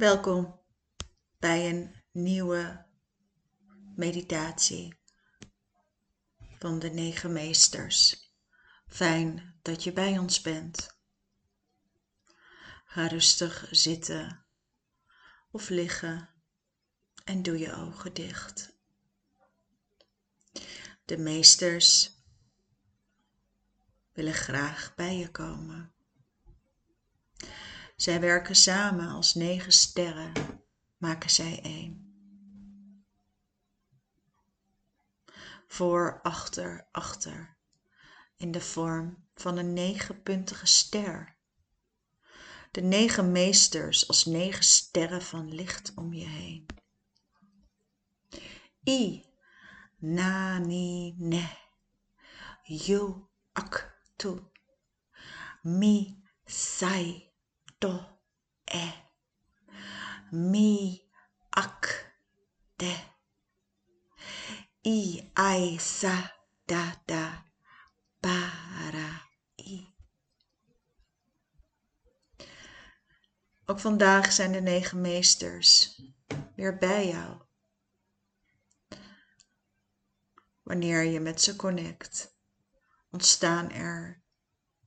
Welkom bij een nieuwe meditatie van de negen meesters. Fijn dat je bij ons bent. Ga rustig zitten of liggen en doe je ogen dicht. De meesters willen graag bij je komen. Zij werken samen als negen sterren, maken zij één. Voor, achter, achter, in de vorm van een negenpuntige ster. De negen meesters als negen sterren van licht om je heen. I, na, ni, ne, yu, ak, tu, mi, sai, to e mi ak de. I ai sa da da para i. Ook vandaag zijn de negen meesters weer bij jou. Wanneer je met ze connect, ontstaan er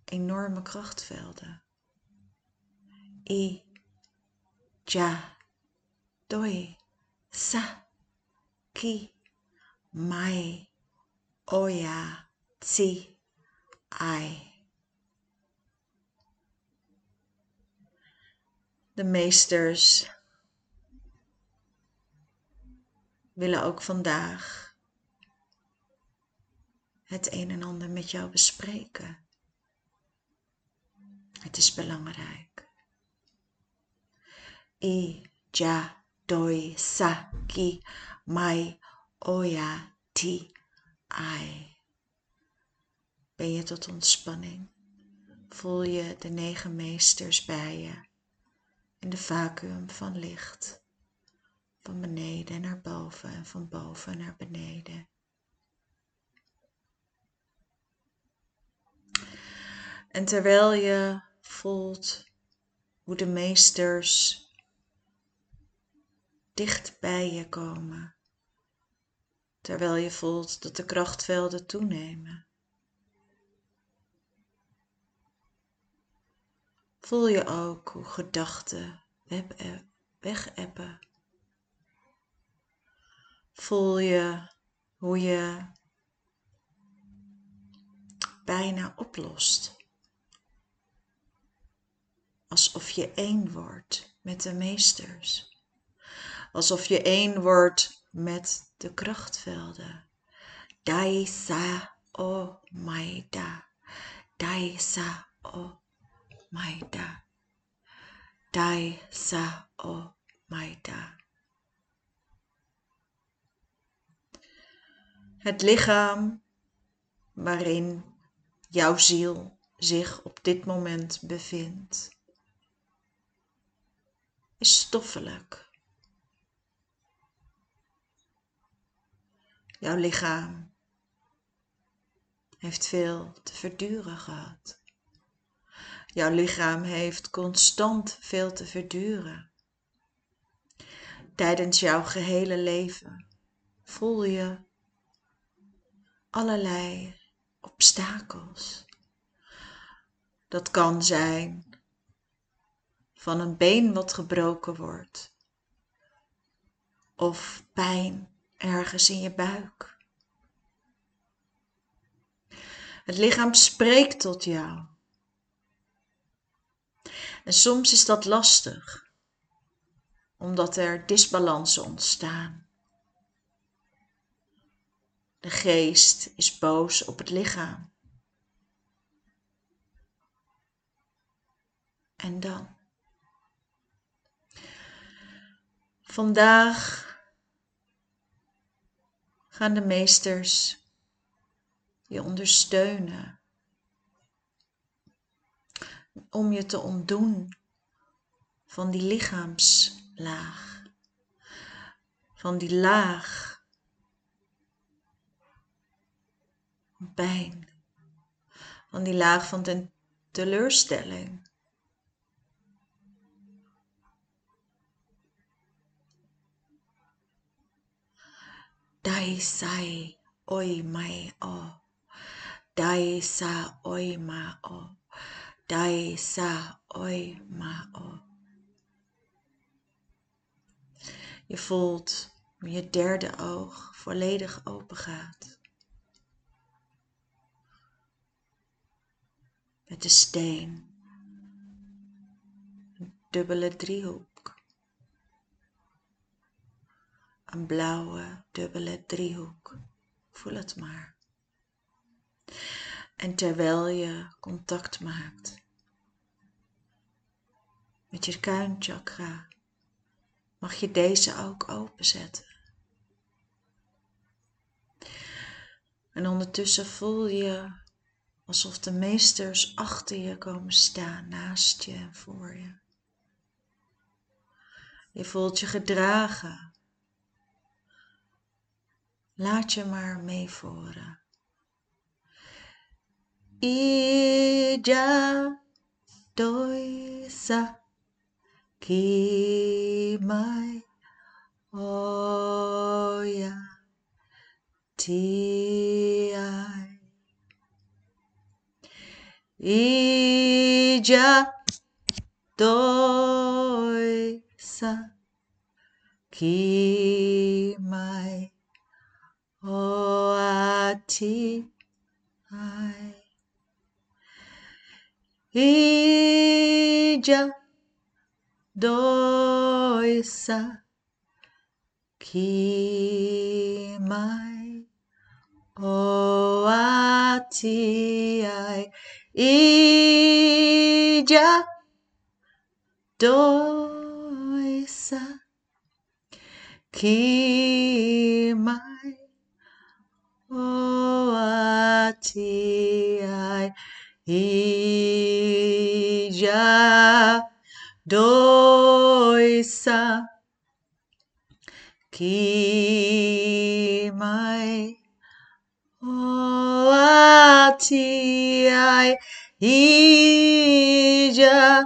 enorme krachtvelden i ja doi sa ki mai ai De meesters willen ook vandaag het een en ander met jou bespreken. Het is belangrijk i ja doi sa ki mai oya ti ai. Ben je tot ontspanning? Voel je de negen meesters bij je in de vacuüm van licht, van beneden naar boven en van boven naar beneden. En terwijl je voelt hoe de meesters dicht bij je komen, terwijl je voelt dat de krachtvelden toenemen. Voel je ook hoe gedachten wegeppen. Voel je hoe je bijna oplost. Alsof je één wordt met de meesters alsof je één wordt met de krachtvelden. Dai sa o maida. Dai sa o maida. Dai sa o maida. Het lichaam waarin jouw ziel zich op dit moment bevindt, is stoffelijk. Jouw lichaam heeft veel te verduren gehad. Jouw lichaam heeft constant veel te verduren. Tijdens jouw gehele leven voel je allerlei obstakels. Dat kan zijn van een been wat gebroken wordt, of pijn ergens in je buik. Het lichaam spreekt tot jou. En soms is dat lastig, omdat er disbalansen ontstaan. De geest is boos op het lichaam. En dan? Vandaag gaan de meesters je ondersteunen? Om je te ontdoen van die lichaamslaag, van die laag pijn, van die laag van teleurstelling. Dai sai oi mai o. Dai sa oi ma o. Dai sa oi ma o. Je voelt hoe je derde oog volledig open gaat. Met de steen. Een dubbele driehoek. Een blauwe dubbele driehoek. Voel het maar. En terwijl je contact maakt met je kuinchakra, mag je deze ook openzetten. En ondertussen voel je alsof de meesters achter je komen staan, naast je en voor je. Je voelt je gedragen. Laat je maar meevoeren. Ija doisa ki mai oya ti ai. Ija doisa ki mai O a ti ai. Ija doisa que mai o a ti ai. Ija doisa que mai e já doisa que mai e já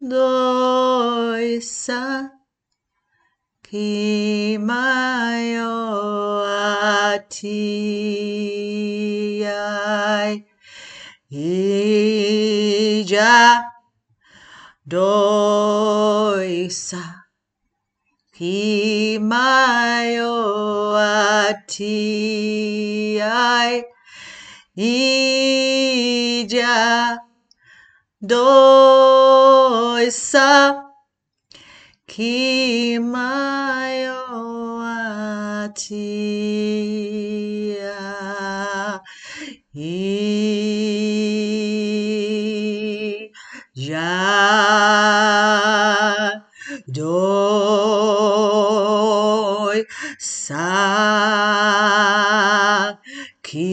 doisa que mai Atiai Ija Doisa ki Kimayo Atiai Ija Doisa ki Kimayo mai oa ti ai. Ja doi sa ki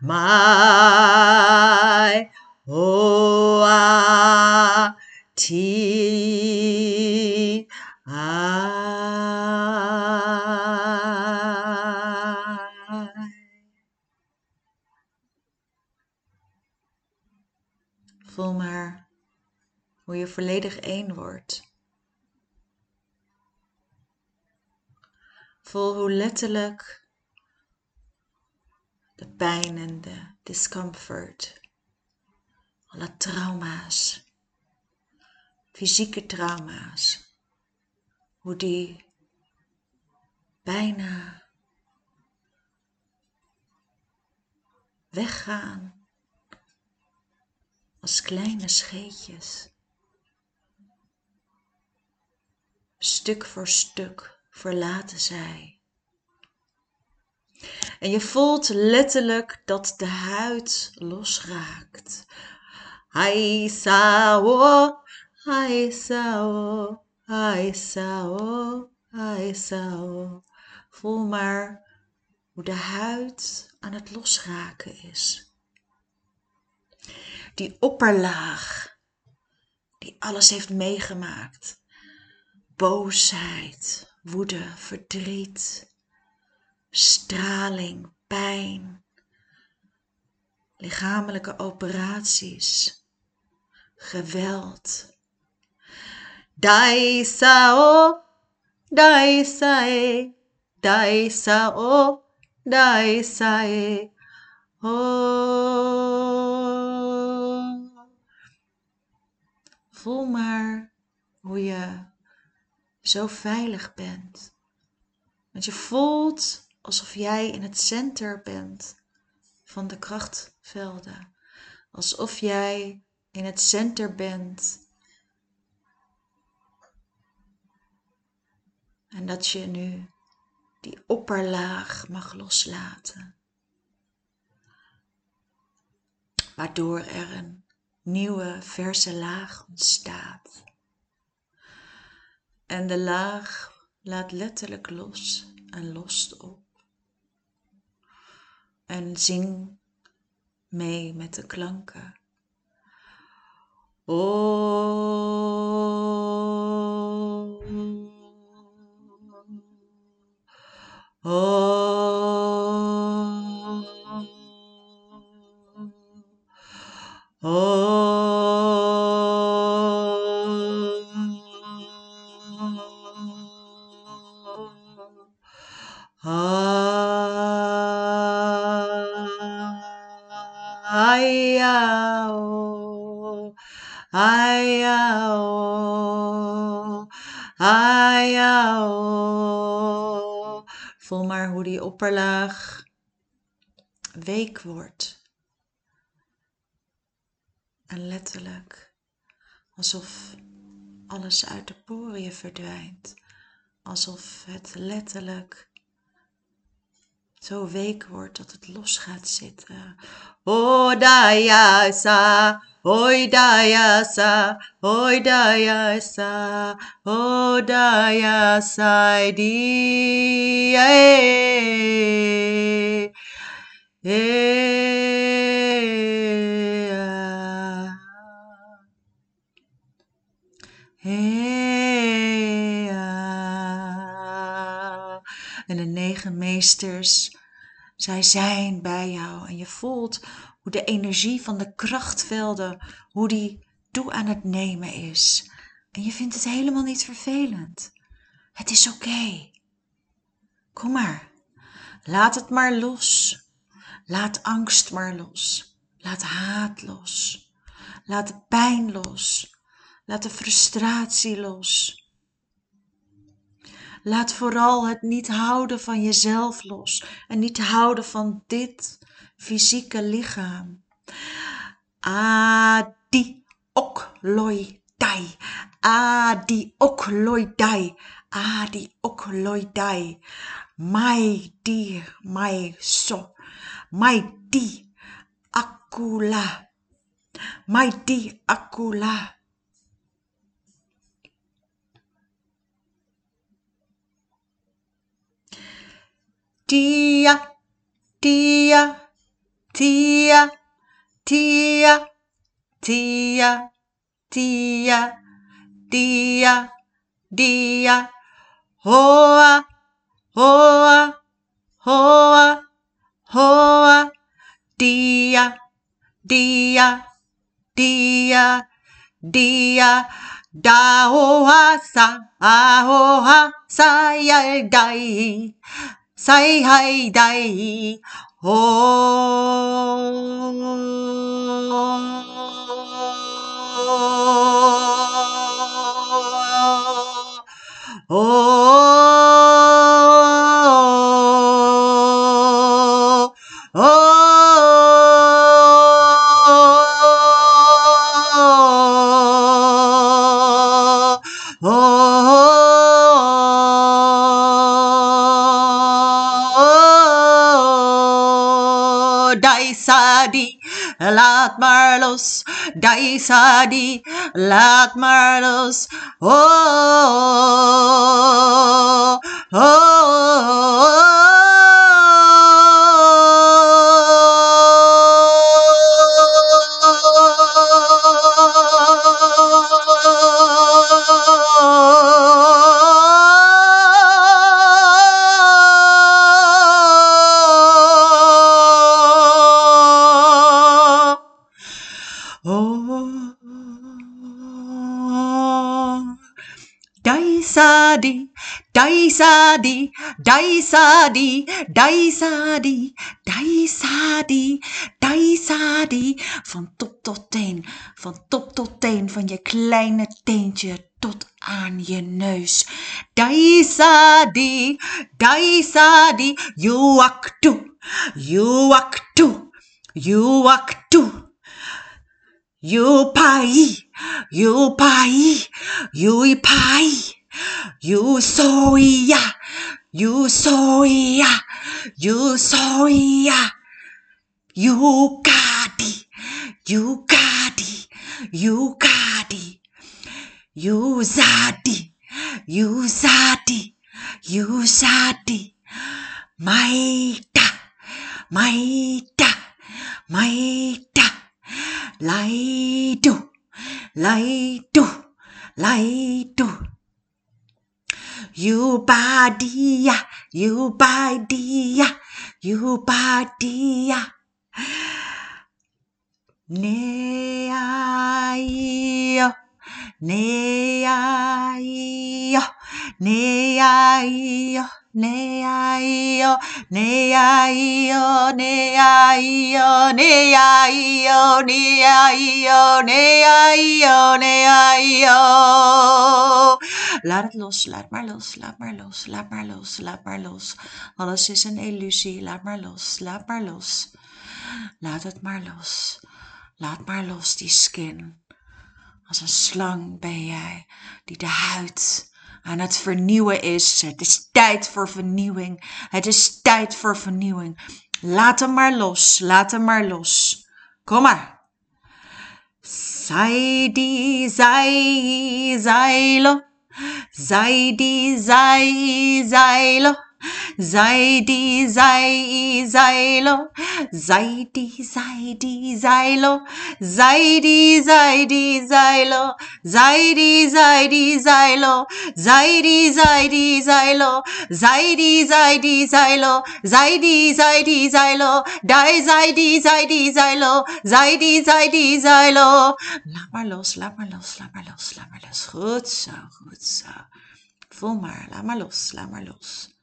mai de pijn en de discomfort, alle trauma's, fysieke trauma's, hoe die bijna weggaan als kleine scheetjes. Stuk voor stuk verlaten zij. En je voelt letterlijk dat de huid losraakt. Hai sao, hai sao, hai sao, hai sao. Voel maar hoe de huid aan het losraken is. Die opperlaag die alles heeft meegemaakt. Boosheid, woede, verdriet, straling, pijn, lichamelijke operaties, geweld. Dai sao Daisae, Daisa o, Daisae o. Voel maar hoe je zo veilig bent. Want je voelt alsof jij in het center bent van de krachtvelden. Alsof jij in het center bent. En dat je nu die opperlaag mag loslaten. Waardoor er een nieuwe verse laag ontstaat. En de laag laat letterlijk los en lost op. En zing mee met de klanken. Voel maar hoe die opperlaag week wordt. En letterlijk alsof alles uit de poriën verdwijnt. Alsof het letterlijk zo week wordt dat het los gaat zitten. Oh, daya sa, oi daya sa, oi daya sa, oh daya sa di. Eh, eh, meesters zij zijn bij jou en je voelt hoe de energie van de krachtvelden, hoe die toe aan het nemen is. En je vindt het helemaal niet vervelend. Het is oké. Kom maar. Laat het maar los. Laat angst maar los. Laat haat los. Laat pijn los. Laat de frustratie los. Laat vooral het niet houden van jezelf los en niet houden van dit fysieke lichaam. Adi okloi dai. Adi okloi dai. Adi okloi dai. Mai di mai so. Mai di akula. Mai di akula. Tia, tia, tia, tia, tia, tia, tia, dia, hoa, hoa, hoa, hoa, dia, dia, dia, dia, da hoa sa, hoa sa ya dai, 采配大法。Laat maar los. Daisadi, laat maar los. Oh, oh, oh. Daisadi, Daisadi, Daisadi, Daisadi. Van top tot teen, van top tot teen, van je kleine teentje tot aan je neus. Daisadi, Daisadi, yuaktu, yuaktu, yuaktu. Yupai, Yupai, You so ya, you so ya, you so ya, you got it, you got it, you got it, you zati, you zati, you zati, maita, maita, maita, laidu, laidu, laidu. You badia, you ya you badia. Ne aio, ne yo. Yubadia, Yubadia, Yubadia. Neaio, neaio, neaio. Neaio, neaio, neaio, neaio, neaio, neaio, neaio. Laat het los, laat maar los, laat maar los, laat maar los, laat maar los. Alles is een illusie, laat maar los, laat maar los. Laat het maar los, laat maar los die skin. Als een slang ben jij, die de huid aan het vernieuwen is. Het is tijd voor vernieuwing. Het is tijd voor vernieuwing. Laat hem maar los. Laat hem maar los. Kom maar. Zaidi, zai, zailo. Zaidi, zai, zailo. Zaidi, zai, zailo. Zaidi, zaidi, zailo. Zaidi, zaidi, zailo. Zaidi, zaidi, zailo. Zaidi, zaidi, zailo. Zaidi, zaidi, zailo. Zaidi, zaidi, zailo. Dai, zaidi, zaidi, zailo. Zaidi, zaidi, zailo. Laat maar los, laat maar los, laat maar los, laat maar los. Goed zo, goed zo. Voel maar, laat maar los, laat maar los.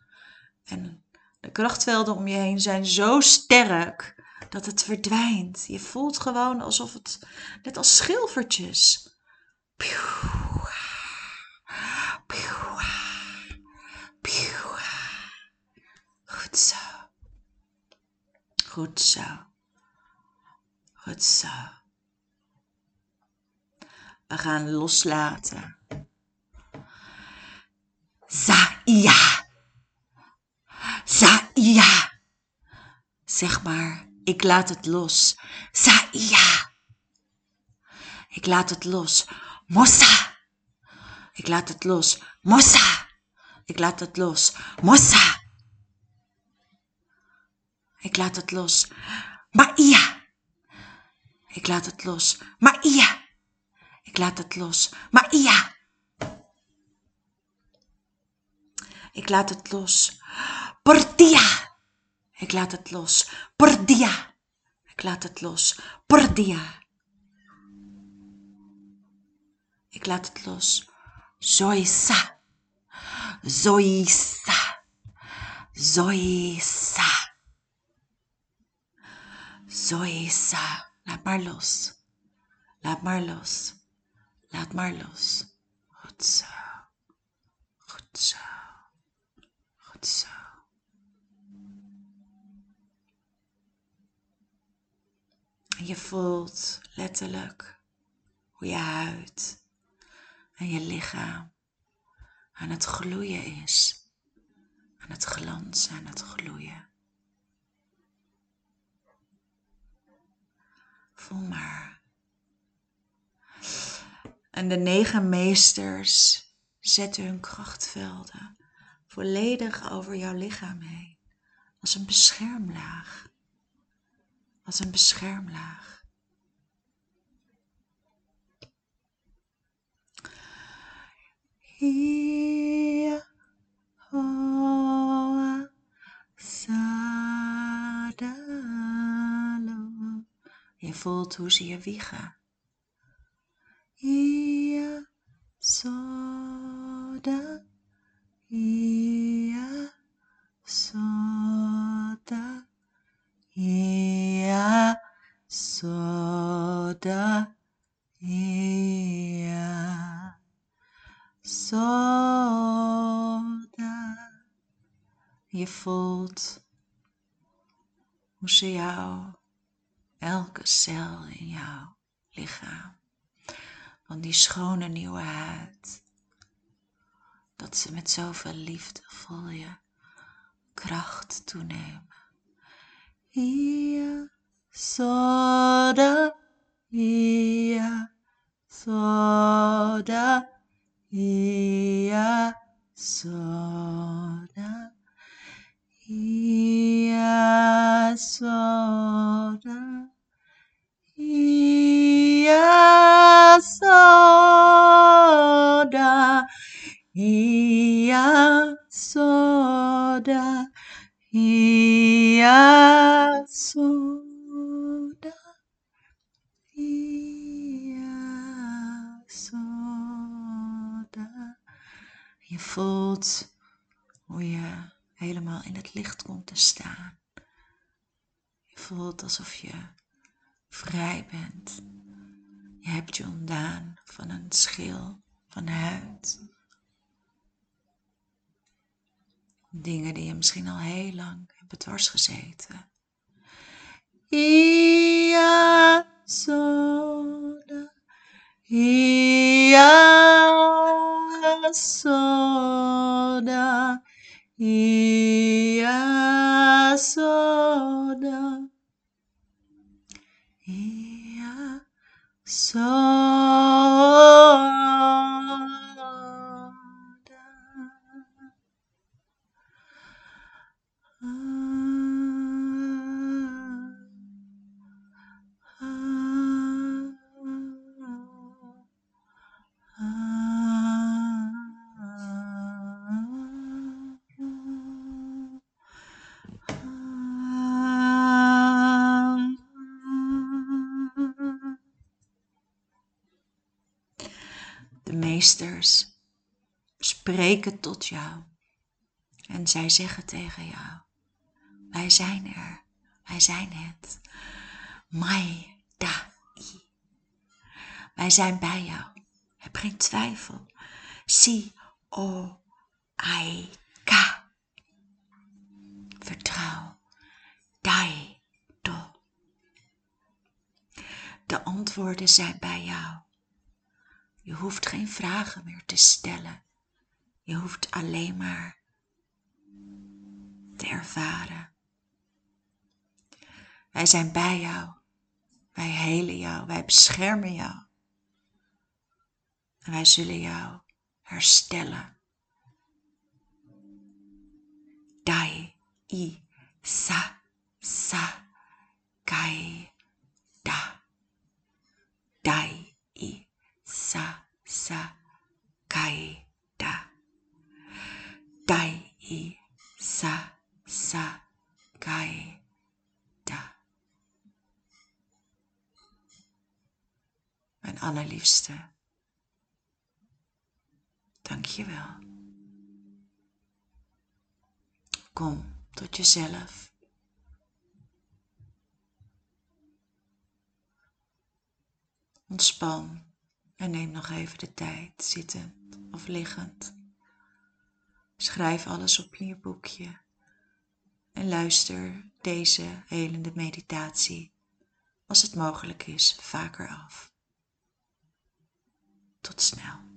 En de krachtvelden om je heen zijn zo sterk dat het verdwijnt. Je voelt gewoon alsof het, net als schilfertjes. Goed zo. Goed zo. Goed zo. We gaan loslaten. Zaia. Saia. Zeg maar, ik laat het los. Saia. Ik laat het los. Mossa. Ik laat het los. Mossa. Ik laat het los. Mossa. Ik laat het los. Maia. Ik laat het los. Maia. Ik laat het los. Maia. Ik laat het los. Portia. Ik laat het los. Pordia. Ik laat het los. Pordia. Ik laat het los. Zoisa. Zoisa. Zoisa. Zoisa. Laat maar los. Laat maar los. Laat maar los. Goed zo. Goed zo. Goed zo. En je voelt letterlijk hoe je huid en je lichaam aan het gloeien is. Aan het glanzen, aan het gloeien. Voel maar. En de negen meesters zetten hun krachtvelden volledig over jouw lichaam heen. Als een beschermlaag als een beschermlaag. Hier, hoa, sadalo. Je voelt hoe ze je wiegen. Dat ze met zoveel liefde vol je kracht toenemen. Ia soda, ia soda, ia soda, ia soda, ia soda, ia soda, ia soda, ia soda. Je voelt hoe je helemaal in het licht komt te staan. Je voelt alsof je vrij bent. Je hebt je ontdaan van een schil van huid. Dingen die je misschien al heel lang hebben dwars gezeten. Ia soda, ia soda, ia soda, ia soda. Meesters spreken tot jou en zij zeggen tegen jou: Wij zijn er, wij zijn het. Mai da. Wij zijn bij jou. Heb geen twijfel. Si o ai ka. Vertrouw. Dai do. De antwoorden zijn bij jou. Je hoeft geen vragen meer te stellen. Je hoeft alleen maar te ervaren. Wij zijn bij jou. Wij helen jou. Wij beschermen jou. En wij zullen jou herstellen. Dai, i, sa, sa, kai, da. Dai, sa, sa, kai, da. Dai, i, sa, sa, kai, da. Mijn allerliefste, dank je wel. Kom tot jezelf. Ontspan en neem nog even de tijd, zittend of liggend. Schrijf alles op je boekje en luister deze helende meditatie, als het mogelijk is, vaker af. Tot snel.